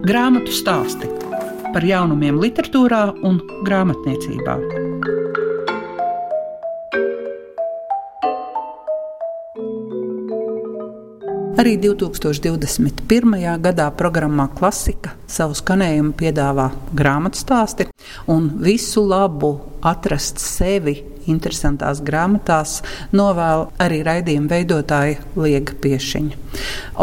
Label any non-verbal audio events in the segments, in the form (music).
Grāmatu stāsti par jaunumiem, literatūrā un grāmatniecībā. Arī 2021. gadā programmā Klasika savu skanējumu piedāvā grāmatu stāsti un visu labu atrast sevi interesantās grāmatās novēl arī raidījuma veidotāja Liega Piešiņa.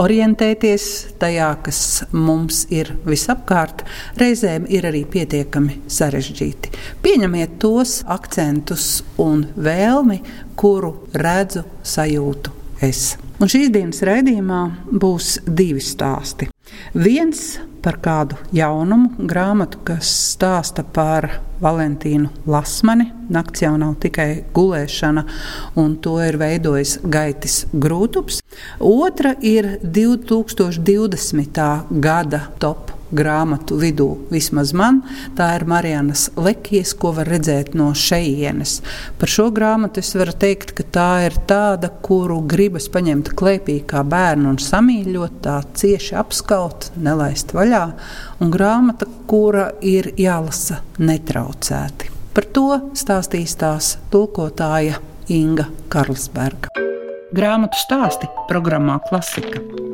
Orientēties tajā, kas mums ir visapkārt, reizēm ir arī pietiekami sarežģīti. Pieņemiet tos akcentus un vēlmi, kuru redzu, sajūtu es. Un šīs dienas raidījumā būs divi stāsti. Viens par kādu jaunumu grāmatu, kas stāsta par Valentīnu Lasmani. Nakts jau nav tikai gulēšana, un to ir veidojis Gaitis Grūtups. Otra ir 2020. gada top grāmatu vidū, vismaz man, tā ir Marijanas Lekijas, ko var redzēt no šejienes. Par šo grāmatu es varu teikt, ka tā ir tāda, kuru gribas paņemt klēpī kā bērnu un samīļot, tā cieši apskaut, nelaist vaļā, un grāmata, kura ir jālasa netraucēti. Par to stāstīs tās tulkotāja Inga Karlsberga. Grāmatu stāsti programmā Klasika.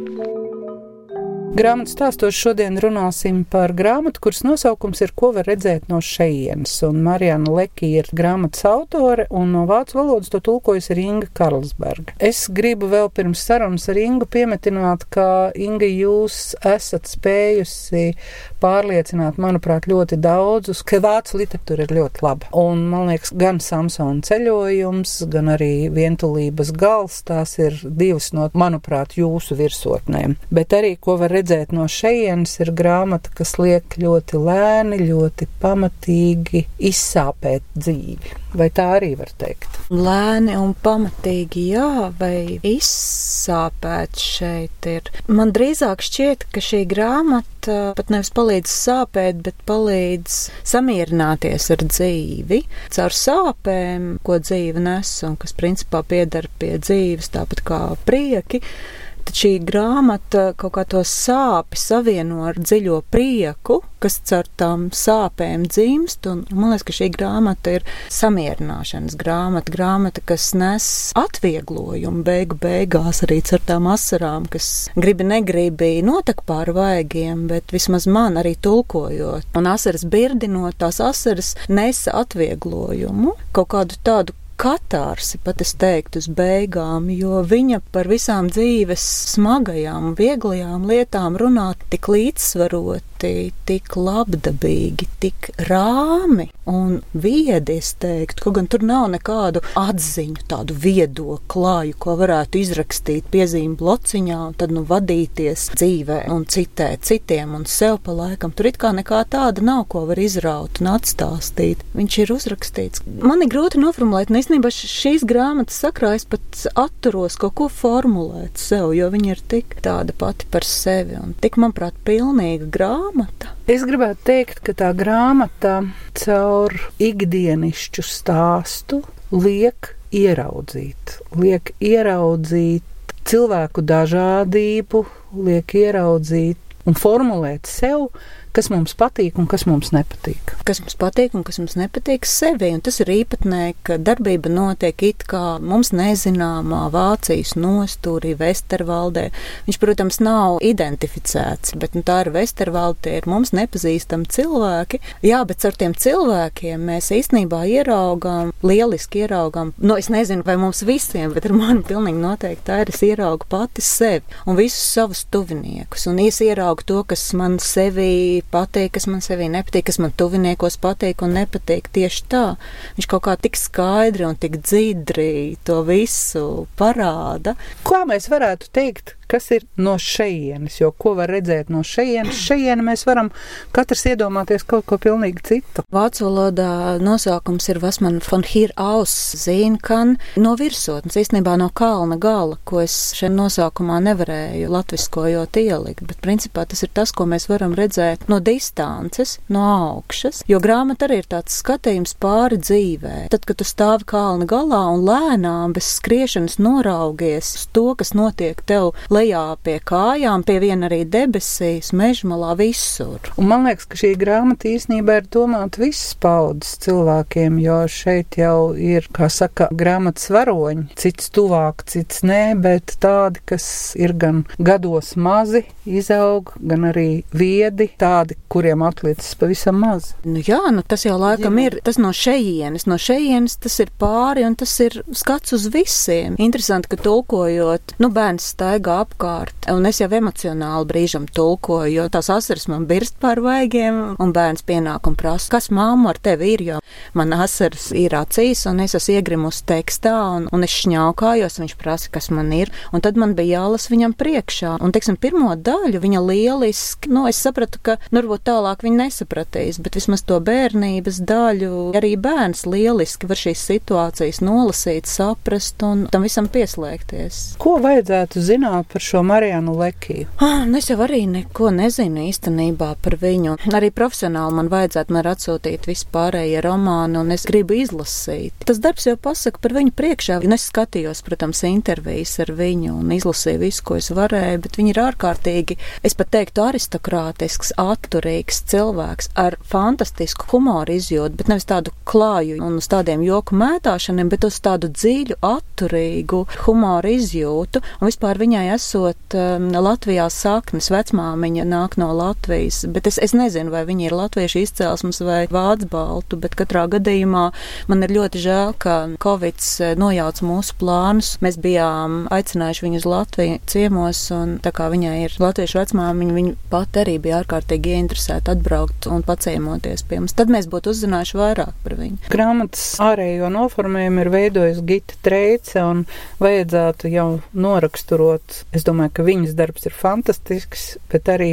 Grāmatā stāstos šodien runāsim par grāmatu, kuras nosaukums ir Ko var redzēt no šejienes. Marijana Leki ir grāmatas autore, un no vācu valodas to tulkojas Inga Karlsberga. Es gribu vēl pirms sarunas ar Ingu piemetināt, ka Inga jūs esat spējusi pārliecināt, manuprāt, ļoti daudzus, ka vācu literatūra ir ļoti laba. Un, man liekas, gan Samsona ceļojums, gan arī vientulības gals, tās ir divas no, manuprāt, jūsu virsotnēm. Bet arī, ko var redzēt, redzēt no šejienes, ir grāmata, kas liek ļoti lēni, ļoti pamatīgi izsāpēt dzīvi. Vai tā arī var teikt? Lēni un pamatīgi, jā, vai izsāpēt šeit ir. Man drīzāk šķiet, ka šī grāmata pat nevis palīdz sāpēt, bet palīdz samierināties ar dzīvi. Caur sāpēm, ko dzīve nes un kas principā piedara pie dzīves, tāpat kā prieki šī grāmata kaut kā to sāpi savieno ar dziļo prieku, kas caur tām sāpēm dzimst. Un, man liekas, ka šī grāmata ir samierināšanas grāmata, grāmata, kas nes atvieglojumu beigu beigās arī caur tām asarām, kas gribi negribi notek pār vaigiem, bet vismaz man arī tulkojot. Un asaras birdinot, tās asaras nesa atvieglojumu, kaut kādu tādu katārsi, pat es teiktu, uz beigām, jo viņa par visām dzīves smagajām, vieglajām lietām runā tik līdzsvaroti, tik labdabīgi, tik rāmi un viedi, es teiktu, kaut gan tur nav nekādu atziņu, tādu viedo klāju, ko varētu izrakstīt piezīmju blociņā un tad nu vadīties dzīvē un citēt citiem un sev pa laikam. Tur it kā nekā tāda nav, ko var izraut un atstāstīt. Viņš ir uzrakstīts. Man ir grūti noformulēt, un īstenībā šīs grāmatas sakrā es pat atturos kaut ko formulēt sev, jo viņa ir tik tāda pati par sevi un tik, manuprāt, pilnīga grāmata. Es gribētu teikt, ka tā grāmata caur ikdienišķu stāstu liek ieraudzīt, liek ieraudzīt cilvēku dažādību, liek ieraudzīt un formulēt sev kas mums patīk un kas mums nepatīk. Kas mums patīk un kas mums nepatīk sevi. Un tas ir īpatnēji, ka darbība notiek it kā mums nezināmā Vācijas nostūrī, Vestervaldē. Viņš, protams, nav identificēts, bet nu, tā ir Vestervalde, tie ir mums nepazīstami cilvēki. Jā, bet ar tiem cilvēkiem mēs īstenībā ieraugām, lieliski ieraugām, nu, es nezinu, vai mums visiem, bet ar mani pilnīgi noteikti tā ir, es ieraugu pati sevi un visus savus tuviniekus. Un es ieraugu to, kas man sevi patīk, kas man sevī nepatīk, kas man tuviniekos patīk un nepatīk. Tieši tā. Viņš kaut kā tik skaidri un tik dzidri to visu parāda. Kā mēs varētu teikt, kas ir no šejienes, jo ko var redzēt no šejienes, šejienu mēs varam katrs iedomāties kaut ko pilnīgi citu. Vācu valodā nosaukums ir Vasman von Hir aus Zīnkan no virsotnes, īstenībā no kalna gala, ko es šeit nosaukumā nevarēju latviskojot ielikt, bet principā tas ir tas, ko mēs varam redzēt no distances, no augšas, jo grāmata arī ir tāds skatījums pāri dzīvē. Tad, kad tu stāvi kalna galā un lēnām bez skriešanas noraugies to, kas notiek tev lejā, lejā pie kājām, pie viena arī debesīs, mežmalā visur. Un man liekas, ka šī grāmata īstenībā ir domāta visas paudzes cilvēkiem, jo šeit jau ir, kā saka, grāmatas varoņi, cits tuvāk, cits nē, bet tādi, kas ir gan gados mazi, izaug, gan arī viedi, tādi, kuriem atliecas pavisam maz. Nu, jā, nu, tas jau laikam jā. ir tas no šejienes, no šejienes tas ir pāri un tas ir skats uz visiem. Interesanti, ka tulkojot, nu, bērns staigā apkārt, un es jau emocionāli brīžam tulkoju, jo tās asaras man birst pār vaigiem, un bērns pienāk un prasa, kas māmu ar tevi ir, jo man asaras ir acīs, un es esmu iegrimusi tekstā, un, un es šņaukājos, viņš prasa, kas man ir, un tad man bija jālas viņam priekšā, un, teiksim, pirmo daļu viņa lieliski, nu, es sapratu, ka, nu, varbūt tālāk viņa nesapratīs, bet vismaz to bērnības daļu arī bērns lieliski var šīs situācijas nolasīt, saprast un tam visam pieslēgties. Ko vajadzētu zināt par šo Marijānu Lekiju? Ah, nu es jau arī neko nezinu īstenībā par viņu. Arī profesionāli man vajadzētu man atsūtīt vispārējie romāni, un es gribu izlasīt. Tas darbs jau pasaka par viņu priekšā. Un es skatījos, protams, intervijas ar viņu un izlasīju visu, ko es varēju, bet viņi ir ārkārtīgi, es pat teiktu, aristokrātisks, atturīgs cilvēks ar fantastisku humoru izjūtu, bet nevis tādu klāju un uz tādiem joku mētāšaniem, bet uz tādu dziļu, atturīgu humoru izjūtu. Un vispār viņai esot um, Latvijā saknes, vecmāmiņa nāk no Latvijas, bet es, es nezinu, vai viņa ir latviešu izcelsmes vai vācu baltu, bet katrā gadījumā man ir ļoti žēl, ka Covid eh, nojauc mūsu plānus. Mēs bijām aicinājuši viņu uz Latviju ciemos, un tā kā viņai ir latviešu vecmāmiņa, viņa pat arī bija ārkārtīgi ieinteresēta atbraukt un paciemoties pie mums. Tad mēs būtu uzzinājuši vairāk par viņu. Grāmatas ārējo noformējumu ir veidojis Gita Treice, un vajadzētu jau noraksturot. Es domāju, ka viņas darbs ir fantastisks, bet arī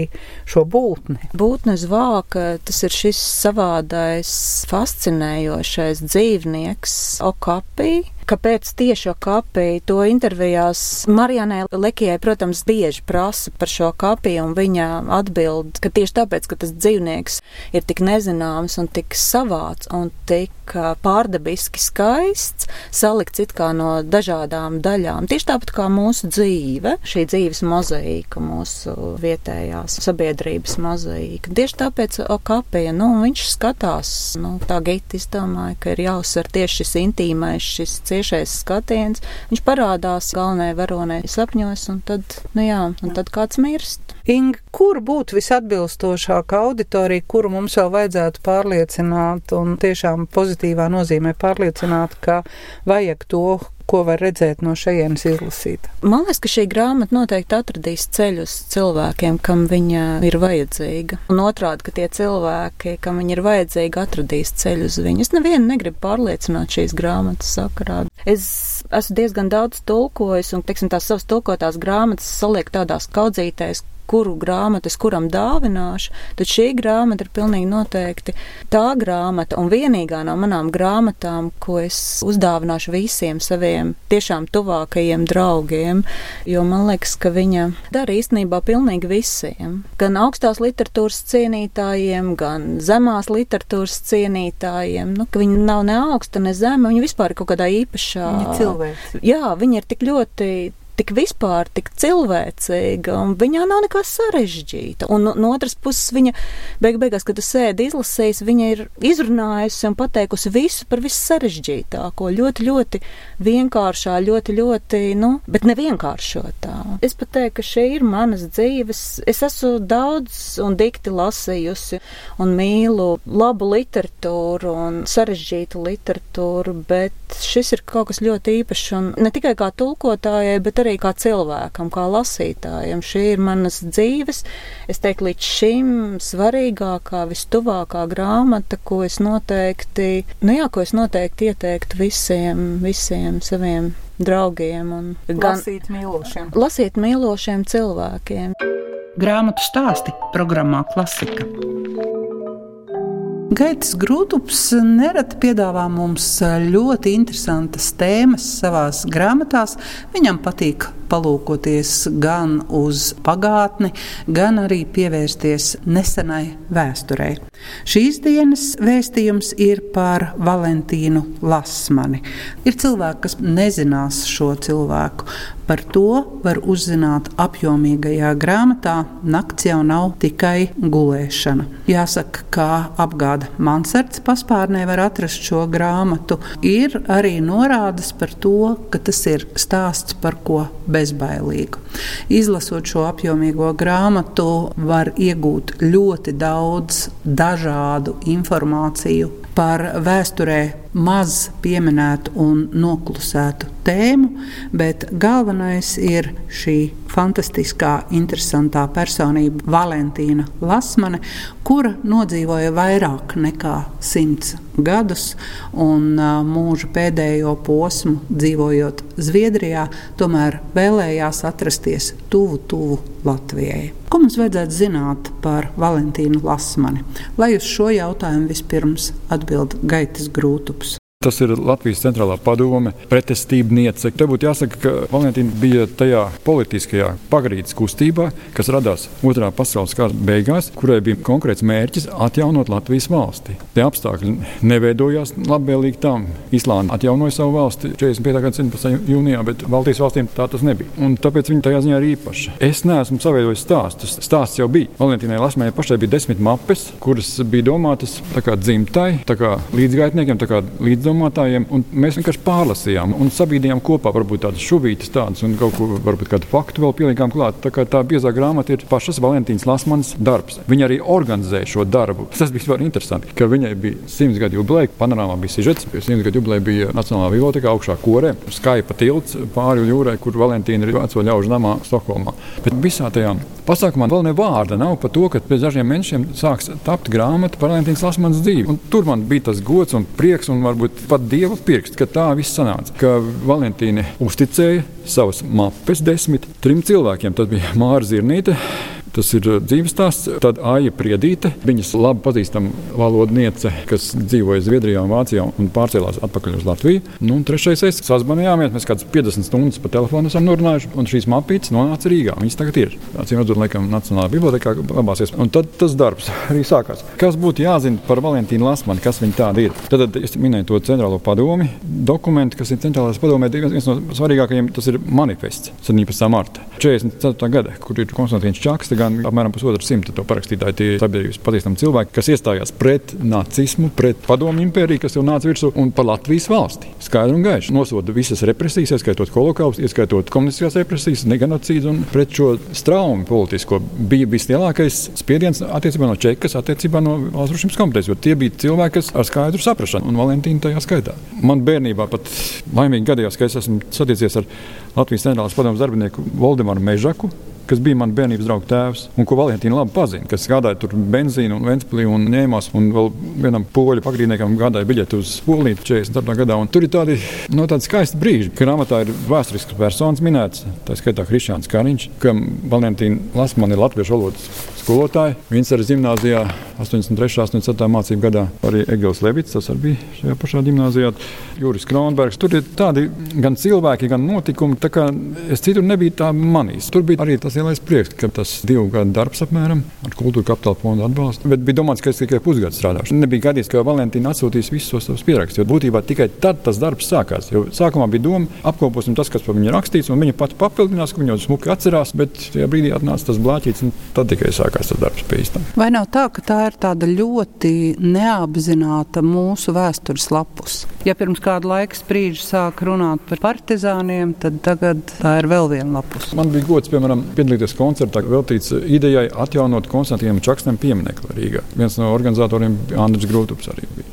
šo būtni. Būtnes vāka, tas ir šis savādais, fascinējošais dzīvnieks, okapī Kāpēc tieši kapī? To intervijās Marijanai Lekijai, protams, bieži prasa par šo kapī, un viņa atbild, ka tieši tāpēc, ka tas dzīvnieks ir tik nezināms un tik savāds un tik pārdabiski skaists, salikts it kā no dažādām daļām. Tieši tāpat kā mūsu dzīve, šī dzīves mozaīka, mūsu vietējās sabiedrības mozaīka. Tieši tāpēc Okapija, nu, viņš skatās, nu, tā Gita izdomāja, ka ir jāuzsver tieši šis intīmais, šis ciešais tiešais skatiens, viņš parādās galvenajai varonai sapņos, un tad, nu jā, un tad kāds mirst. Inga, kur būtu visatbilstošākā auditorija, kuru mums vēl vajadzētu pārliecināt un tiešām pozitīvā nozīmē pārliecināt, ka vajag to, ko var redzēt no šejienes izlasīt. Man liekas, ka šī grāmata noteikti atradīs ceļus cilvēkiem, kam viņa ir vajadzīga. Un otrādi, ka tie cilvēki, kam viņa ir vajadzīga, atradīs ceļu uz viņu. Es nevienu negribu pārliecināt šīs grāmatas sakarā. Es esmu diezgan daudz tulkojis, un, teiksim, tās savas tulkotās grāmatas saliek tādās kaudzītēs, kuru grāmatu es kuram dāvināšu, tad šī grāmata ir pilnīgi noteikti tā grāmata un vienīgā no manām grāmatām, ko es uzdāvināšu visiem saviem tiešām tuvākajiem draugiem, jo man liekas, ka viņa dara īstenībā pilnīgi visiem. Gan augstās literatūras cienītājiem, gan zemās literatūras cienītājiem. Nu, viņa nav ne augsta, ne zema, viņa vispār ir kaut kādā īpašā. Viņa cilvēks. Jā, viņa ir tik ļoti tik vispār, tik cilvēcīga, un viņā nav nekā sarežģīta. Un no otras puses, viņa beig beigās, kad tu sēdi izlasījis, viņa ir izrunājusi un pateikusi visu par vissarežģītāko, ļoti, ļoti vienkāršā, ļoti, ļoti, nu, bet nevienkāršotā. Es pat teiktu, ka šī ir manas dzīves. Es esmu daudz un dikti lasījusi un mīlu labu literatūru un sarežģītu literatūru, bet šis ir kaut kas ļoti īpašs un ne tikai kā tulkotājai, bet arī arī kā cilvēkam, kā lasītājam. Šī ir manas dzīves, es teiktu, līdz šim svarīgākā, vistuvākā grāmata, ko es noteikti, nu jā, ko es noteikti ieteiktu visiem, visiem saviem draugiem un gan lasīt mīlošiem. Lasīt mīlošiem cilvēkiem. Grāmatu stāsti programmā Klasika. Gaitas Grūtups nereti piedāvā mums ļoti interesantas tēmas savās grāmatās. Viņam patīk palūkoties gan uz pagātni, gan arī pievērsties nesenai vēsturei. Šīs dienas vēstījums ir par Valentīnu Lasmani. Ir cilvēki, kas nezinās šo cilvēku. Par to var uzzināt apjomīgajā grāmatā Nakts jau nav tikai gulēšana. Jāsaka, kā apgāda Mansards paspārnē var atrast šo grāmatu, ir arī norādes par to, ka tas ir stāsts par ko bezbailīgu. Izlasot šo apjomīgo grāmatu, var iegūt ļoti daudz dažādu informāciju par vēsturē maz pieminētu un noklusētu tēmu, bet galvenais ir šī fantastiskā, interesantā personība Valentīna Lasmane, kura nodzīvoja vairāk nekā simts gadus un mūža pēdējo posmu dzīvojot Zviedrijā, tomēr vēlējās atrasties tuvu, tuvu Latvijai. Ko mums vajadzētu zināt par Valentīnu Lasmani? Lai uz šo jautājumu vispirms atbild Gaitas Grūtups. Tas ir Latvijas centrālā padome, pretestībniece. Te būtu jāsaka, ka Valentīna bija tajā politiskajā pagrīdes kustībā, kas radās Otrā pasaules kara beigās, kurai bija konkrēts mērķis atjaunot Latvijas valsti. Tie apstākļi neveidojās labvēlīgi tam. Islāna atjaunoja savu valsti 45. gada 17. jūnijā, bet Baltijas valstīm tā tas nebija. Un tāpēc viņa tajā ziņā ir īpaša. Es neesmu saveidojis stāstus. Stāsts jau bija. Valentīnai Lasmējai pašai bija desmit mapes, kuras bija domātas kā dzimtai, kā līdzgaitniekiem, kā līdzdalībniekiem domātājiem, un mēs vienkārši pārlasījām un sabīdījām kopā varbūt tādas šuvītas tādas un kaut ko varbūt kādu faktu vēl pielikām klāt. Tā kā tā biezā grāmata ir pašas Valentīnas Lasmanas darbs. Viņa arī organizēja šo darbu. Tas bija ļoti interesanti, ka viņai bija simts gadu jubileja, panorāmā bija sižets, pie simts gadu jubileja bija Nacionālā biblioteka augšā korē, Skype tilts pāri jūrai, kur Valentīna ir veco ļaužu namā Stokholmā. Bet visā tajā pasākumā vēl ne vārda nav par to, ka pēc dažiem mēnešiem sāks tapt grāmata par Valentīnas Lasmanas dzīvi. Un tur man bija tas gods un prieks un varbūt pat dieva pirksts, ka tā viss sanāca. Ka Valentīna uzticēja savas mapes desmit trim cilvēkiem. Tas bija Māra Zirnīte. Tas ir uh, dzīves stāsts. Tad Aija Priedīte, viņas labi pazīstama valodniece, kas dzīvoja Zviedrijā un Vācijā un pārcēlās atpakaļ uz Latviju. Nu, un trešais es sazvanījāmies, mēs kādas 50 stundas pa telefonu esam norunājuši, un šīs mapītes nonāca Rīgā. Viņas tagad ir. Acīm redzot, laikam, Nacionālajā bibliotekā glabāsies. Un tad tas darbs (laughs) arī sākās. Kas būtu jāzina par Valentīnu Lasmanu, kas viņa tāda ir? Tad, tad es minēju to centrālo padomi. Dokumenti, kas ir centrālās padomē, viens no svarīgākajiem, tas ir manifests 17. marta 44. gada, kur ir Konstantīns Čakste gan apmēram pusotru simtu to parakstītāju, tie sabiedrības pazīstami cilvēki, kas iestājās pret nacismu, pret padomu impēriju, kas jau nāca virsū un par Latvijas valsti. Skaidri un gaiši nosoda visas represijas, ieskaitot holokaustu, ieskaitot komunistiskās represijas, neganocīdu un pret šo straumu politisko. Bija vislielākais spiediens attiecībā no Čekas, attiecībā no valsts drošības komitejas, jo tie bija cilvēki, kas ar skaidru saprašanu un Valentīnu tajā skaitā. Man bērnībā pat laimīgi gadījās, ka es esmu satiecies ar Latvijas centrālās padomus darbinieku Valdemaru Mežaku, kas bija mans bērnības draugs tēvs, un ko Valentīna labi pazina, kas gādāja tur benzīnu un ventspilī un ņēmās, un vēl vienam poļu pagrīdniekam gādāja biļeti uz Poliju 44. gadā. Un tur ir tādi, no tādi skaisti brīži. Grāmatā ir vēsturisks personis minēts, tā skaitā Krišāns Kariņš, kam Valentīna Lasmana ir latviešu valodas skolotāja. Viņas arī gimnājā 83. un 87. mācību gadā arī Egils Levits, tas arī bija šajā pašā gimnājā. Juris Kronbergs. Tur ir tādi gan cilvēki, gan notikumi, tā kā es citur nebiju tā manījis. Tur bija arī tas lielais prieks, ka tas divu gadu darbs apmēram ar kultūra kapitāla fondu atbalstu. Bet bija domāts, ka es tikai pusgadu strādāšu. Nebija gadījis, ka Valentīna atsūtīs visus savus pierakstus, jo būtībā tikai tad tas darbs sākās. Jo sākumā bija doma, apkoposim tas, kas par viņu rakstīts, un viņa pati papildinās, ka viņa jau smuki atcerās, bet tajā brīdī atnāca tas blāķīts, un tad tikai sākās tas darbs pie īstām. Vai nav tā, ka tā ir tāda ļoti neapzināta mūsu vēstures lapus? Ja pirms kāda laika sprīdža sāk runāt par partizāniem, tad tagad tā ir vēl viena lapus. Man bija gods, piemēram, piedalīties koncertā, veltīts idejai atjaunot Konstantīnam Čakstam pieminiektu Rīgā. Viens no organizatoriem Andris Grūtups arī. Bija.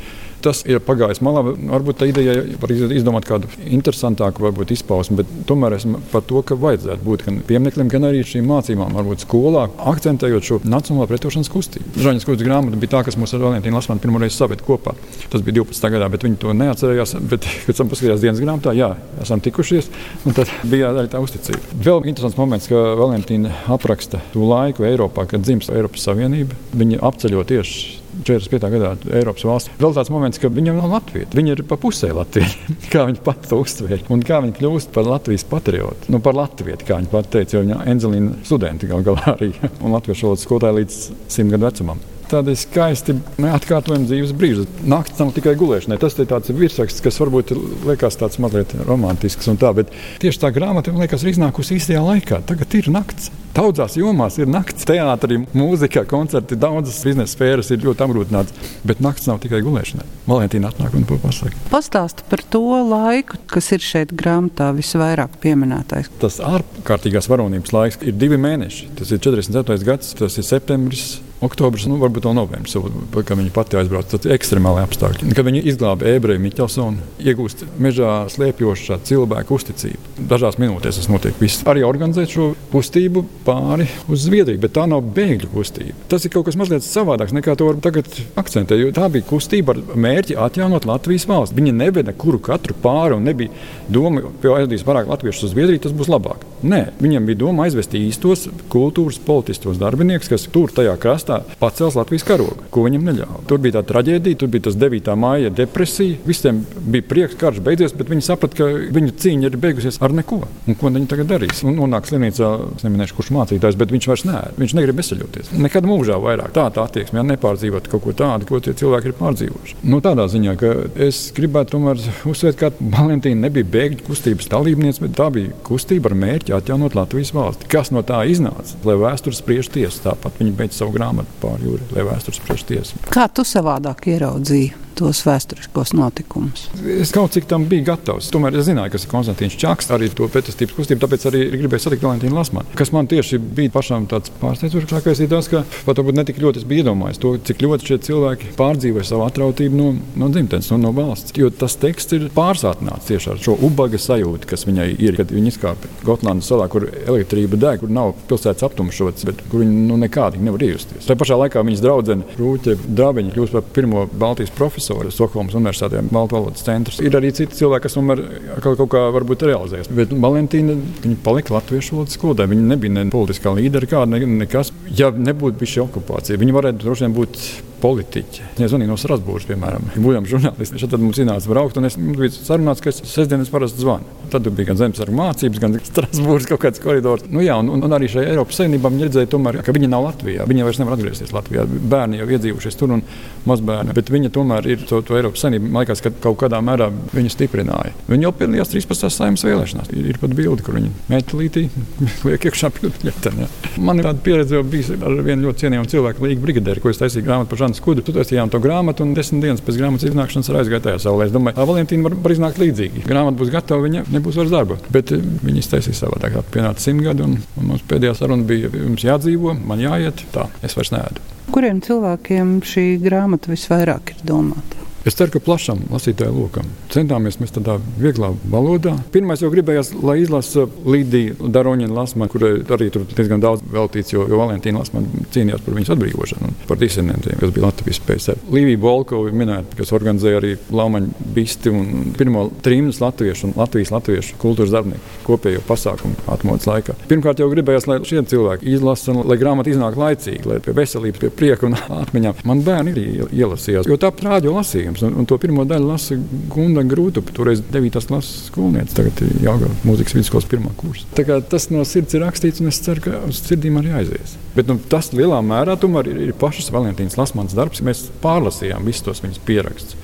Tas ir pagājis malā. Varbūt tā ideja var izdomāt kādu interesantāku varbūt, izpausmi, bet tomēr esmu par to, ka vajadzētu būt gan piemineklim, gan arī šīm mācībām, varbūt skolā, akcentējot šo nacionālo pretošanas kustību. Žaņas kustas grāmata bija tā, kas mūs ar Valentīnu Lasmanu pirmoreiz saved kopā. Tas bija 12. gadā, bet viņi to neatcerējās. Bet, (laughs) kad esam paskatījās dienas grāmatā, jā, esam tikušies, un tad bija arī tā uzticība. Vēl interesants moments, ka Valentīna apraksta to laiku Eiropā, kad dzimst Eiropas Savienība. Viņa apceļot tieši 45. gadā Eiropas valsts. Vēl tāds moments, ka viņa nav Latvija. Viņa ir pa pusē Latvija. (laughs) kā viņa pati to uztvēra un kā viņa kļūst par Latvijas patriotu. Nu, par Latviju, kā viņa pati teica, jo viņa Enzelīna studenti gal galā arī (laughs) un latviešu valodas skolotāja līdz simt gadu vecumam. Tādi skaisti neatkārtojami dzīves brīži. Nakts nav tikai gulēšana. Tas ir tāds virsraksts, kas varbūt liekas tāds mazliet romantisks un tā, bet tieši tā grāmata man liekas ir iznākusi īstajā laikā. Tagad ir nakts. Daudzās jomās ir nakts, teātrī, mūzikā, koncerti, daudzas biznesa sfēras ir ļoti apgrūtinātas. Bet nakts nav tikai gulēšana. Valentīna atnāk un pasaka. Pastāsti par to laiku, kas ir šeit grāmatā visvairāk pieminētais. Tas ārkārtīgās varonības laiks ir divi mēneši. Tas ir 47. gads, tas ir septembris oktobris, nu, varbūt vēl novembris, kad viņa pati aizbrauca. Ir ekstremāli apstākļi. Kad viņa izglāba ebreju Miķelsonu, iegūst mežā slēpjošā cilvēku uzticību. Dažās minūtēs tas notiek. Viss. Arī organizēt šo kustību pāri uz Zviedriju, bet tā nav bēgļu kustība. Tas ir kaut kas mazliet savādāks nekā to var tagad akcentēt. Tā bija kustība ar mērķi atjaunot Latvijas valsti. Viņa neveda kuru katru pāri un nebija doma, ka aizvedīs vairāk latviešus uz Zviedriju, tas būs labāk. Nē, viņam bija doma aizvest īstos kultūras politiskus darbiniekus, kas tur tajā krastā krastā pacels Latvijas karogu, ko viņam neļāva. Tur bija tā traģēdija, tur bija tas 9. māja depresija. Visiem bija prieks, ka karš beidzies, bet viņi saprata, ka viņu cīņa ir beigusies ar neko. Un ko viņi tagad darīs? Un nonāk slimnīcā, es neminēšu, kurš mācītājs, bet viņš vairs nē, viņš negrib veseļoties. Nekad mūžā vairāk tā, tā attieksme, ja nepārdzīvot kaut ko tādu, ko tie cilvēki ir pārdzīvojuši. Nu, tādā ziņā, ka es gribētu tomēr uzsvērt, ka Valentīna nebija bēgļu kustības dalībniece, bet tā bija kustība ar mērķi atjaunot Latvijas valsti. Kas no tā iznāca? Lai vēsture spriež tiesu, tāpat viņi beidz savu grāmatu grāmatu pār jūri, lai vēstures priekš tiesa. Kā tu savādāk ieraudzīji? Tos vēsturiskos notikumus. Es kaut cik tam biju gatavs. Tomēr es zināju, kas ir Konstants Čakste, arī to pretestības kustību, tāpēc arī gribēju satikt Valentīnu Lasmanu. Kas man tieši bija pašam tāds pārsteidzošākais, ir tas, ka pat varbūt ne tik ļoti es biju iedomājies to, cik ļoti šie cilvēki pārdzīvoja savu atrautību no, no dzimtenes, no, no valsts. Jo tas teksts ir pārsātināts tieši ar šo ubaga sajūtu, kas viņai ir, kad viņi izkāpa Gotlandas salā, kur elektrība deg, kur nav pilsētas aptumšots, bet kur viņi nu, nekādīgi nevar iejusties. Tā pašā laikā viņas draudzene Rūķa Dāviņa kļūst par pirmo Baltijas profesoru profesori Stokholmas Universitātē, Baltu valodas centrs. Ir arī citi cilvēki, kas tomēr kaut, kaut kā varbūt realizējas. Bet Valentīna palika latviešu valodas skolotājai. Viņa nebija ne politiskā līdera, kāda ne, nekas. Ja nebūtu bijusi okupācija, viņa varētu droši vien būt politiķi. Es zvanīju no Strasbūras, piemēram, būdam žurnālisti. Tad mums iznāca braukt, un es biju sarunāts, ka es sestdienas parasti zvanu. Tad bija gan zemesargu mācības, gan Strasbūras kaut kāds koridors. Nu, jā, un, un arī šajā Eiropas Savienībā viņi redzēja, tomēr, ka viņi nav Latvijā. Viņi vairs nevar atgriezties Latvijā. Bērni jau iedzīvojušies tur un mazbērni. Bet viņi tomēr ir to, to Eiropas Savienību. Man liekas, ka kaut kādā mērā viņi stiprināja. Viņi jau piedalījās 13. saimnes vēlēšanās. Ir, ir pat bildi, kur viņi metālītī (laughs) liek iekšā pilsētā. (laughs) Man ir tāda pieredze jau bijusi ar vienu ļoti cienījamu cilvēku, Līgu Brigadēru, ko es taisīju grāmatu par Žanu Skudru. Tad taisījām to grāmatu, un desmit dienas pēc grāmatas iznākšanas aizgāja tajā saulē. Es domāju, ka Valentīna var, var iznākt līdzīgi. Grāmata būs gatava, viņa nebūs vairs darba. Bet eh, viņi iztaisīja savādāk. Pienāca simt gadi, un, un mums pēdējā saruna bija, jums jādzīvo, man jāiet. Tā, es vairs neēdu. Kuriem cilvēkiem šī grāmata visvairāk ir domāta? Es ceru, ka plašam lasītāju lokam centāmies mēs tādā vieglā valodā. Pirmais jau gribējās, lai izlasa Līdija Daroņina Lasmana, kurai arī tur diezgan daudz veltīts, jo, jo Valentīna Lasmana cīnījās par viņas atbrīvošanu un par disidentiem, kas bija Latvijas PSR. Līvija Bolkova minēta, kas organizēja arī Laumaņu bisti un pirmo trījus latviešu un Latvijas latviešu kultūras darbinieku kopējo pasākumu atmodas laikā. Pirmkārt jau gribējās, lai šie cilvēki izlasa, lai grāmata iznāk laicīgi, lai pie veselības, pie prieka un (laughs) atmiņām. Man bērni arī ielasījās, jo tā rādio lasījums iespējams. Un, un to pirmo daļu lasa Gunda Grūta, toreiz 9. klases skolniece, tagad ir Jāga mūzikas vidusskolas pirmā kursa. Tas no sirds ir rakstīts, un es ceru, ka uz sirdīm arī aizies. Bet nu, tas lielā mērā tomēr ir, ir pašas Valentīnas Lasmanas darbs. Mēs pārlasījām visus tos viņas pierakstus.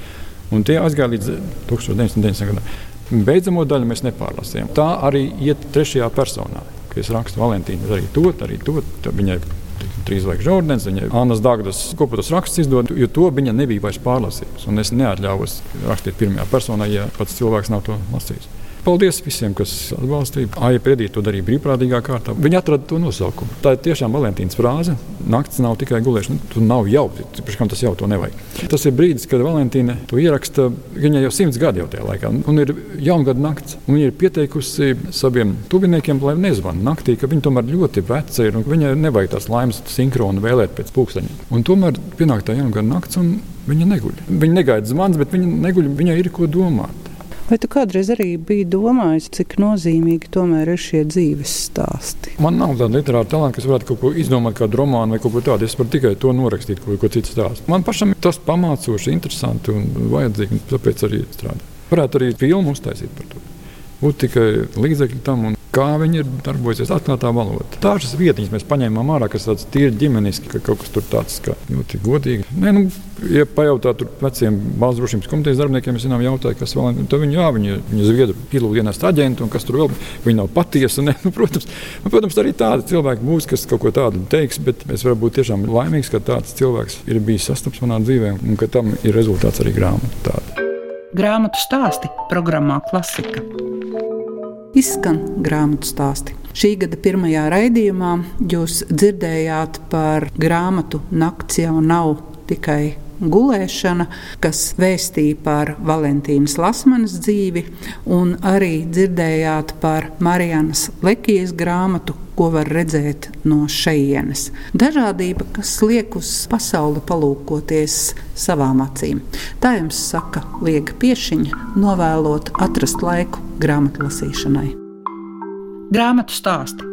Un tie aizgāja līdz 1990. gadam. Beidzamo daļu mēs nepārlasījām. Tā arī iet trešajā personā. Kad es rakstu Valentīnu, arī to, arī to. Viņai trīs zvaigžņu ordens, viņa Annas Dārgas kopotas rakstus izdod, jo to viņa nebija vairs pārlasījusi. Es neatļāvos rakstīt pirmajā personā, ja pats cilvēks nav to lasījis. Paldies visiem, kas atbalstīja. Aija Predīte to darīja brīvprātīgā kārtā. Viņa atrada to nosaukumu. Tā ir tiešām Valentīnas frāze. Nakts nav tikai gulēšana. Tur nav jau, pirms kam tas jau to nevajag. Tas ir brīdis, kad Valentīna to ieraksta. Viņa jau simts gadi jau tajā laikā. Un ir jaungada nakts. Viņa ir pieteikusi saviem tuviniekiem, lai nezvanītu naktī, ka viņa tomēr ļoti veca ir un viņai nevajag tās laimes sinhronu vēlēt pēc pulksteņa. Un tomēr pienāk tā jaungada nakts un viņa neguļ. Viņa negaida zvans, bet viņa neguļ. Viņai ir ko domāt. Vai tu kādreiz arī biji domājis, cik nozīmīgi tomēr ir šie dzīves stāsti? Man nav tāda literāra talanta, kas varētu kaut ko izdomāt, kādu romānu vai kaut ko tādu. Es varu tikai to norakstīt, ko, ko cits stāsta. Man pašam tas pamācoši, interesanti un vajadzīgi, un tāpēc arī strādāju. Varētu arī filmu uztaisīt par to. Būtu tikai līdzekļi tam un kā viņi ir darbojusies atklātā valoda. Tādas vietiņas mēs paņēmām ārā, kas tādas tīri ģimeniski, ka kaut kas tur tāds kā ļoti godīgi. Nē, nu, ja pajautā tur veciem valsts drošības komitejas darbiniekiem, es viņiem jautāju, kas vēl ir. Tad viņi, jā, viņi, viņi zviedru pilotu dienestu aģenti un kas tur vēl, viņi nav patiesi. Ne? Nu, protams, nu, protams, arī tādi cilvēki būs, kas kaut ko tādu teiks, bet es varu būt tiešām laimīgs, ka tāds cilvēks ir bijis sastaps manā dzīvē un ka tam ir rezultāts arī grāmatā. Grāmatu stāsti programmā Klasika. Izskan grāmatu stāsti. Šī gada pirmajā raidījumā jūs dzirdējāt par grāmatu Nakts jau nav tikai gulēšana, kas vēstīja par Valentīnas Lasmanas dzīvi, un arī dzirdējāt par Marijanas Lekijas grāmatu, ko var redzēt no šejienes. Dažādība, kas liek uz pasauli palūkoties savām acīm. Tā jums saka Liega Piešiņa, novēlot atrast laiku grāmatlasīšanai. Grāmatu stāsti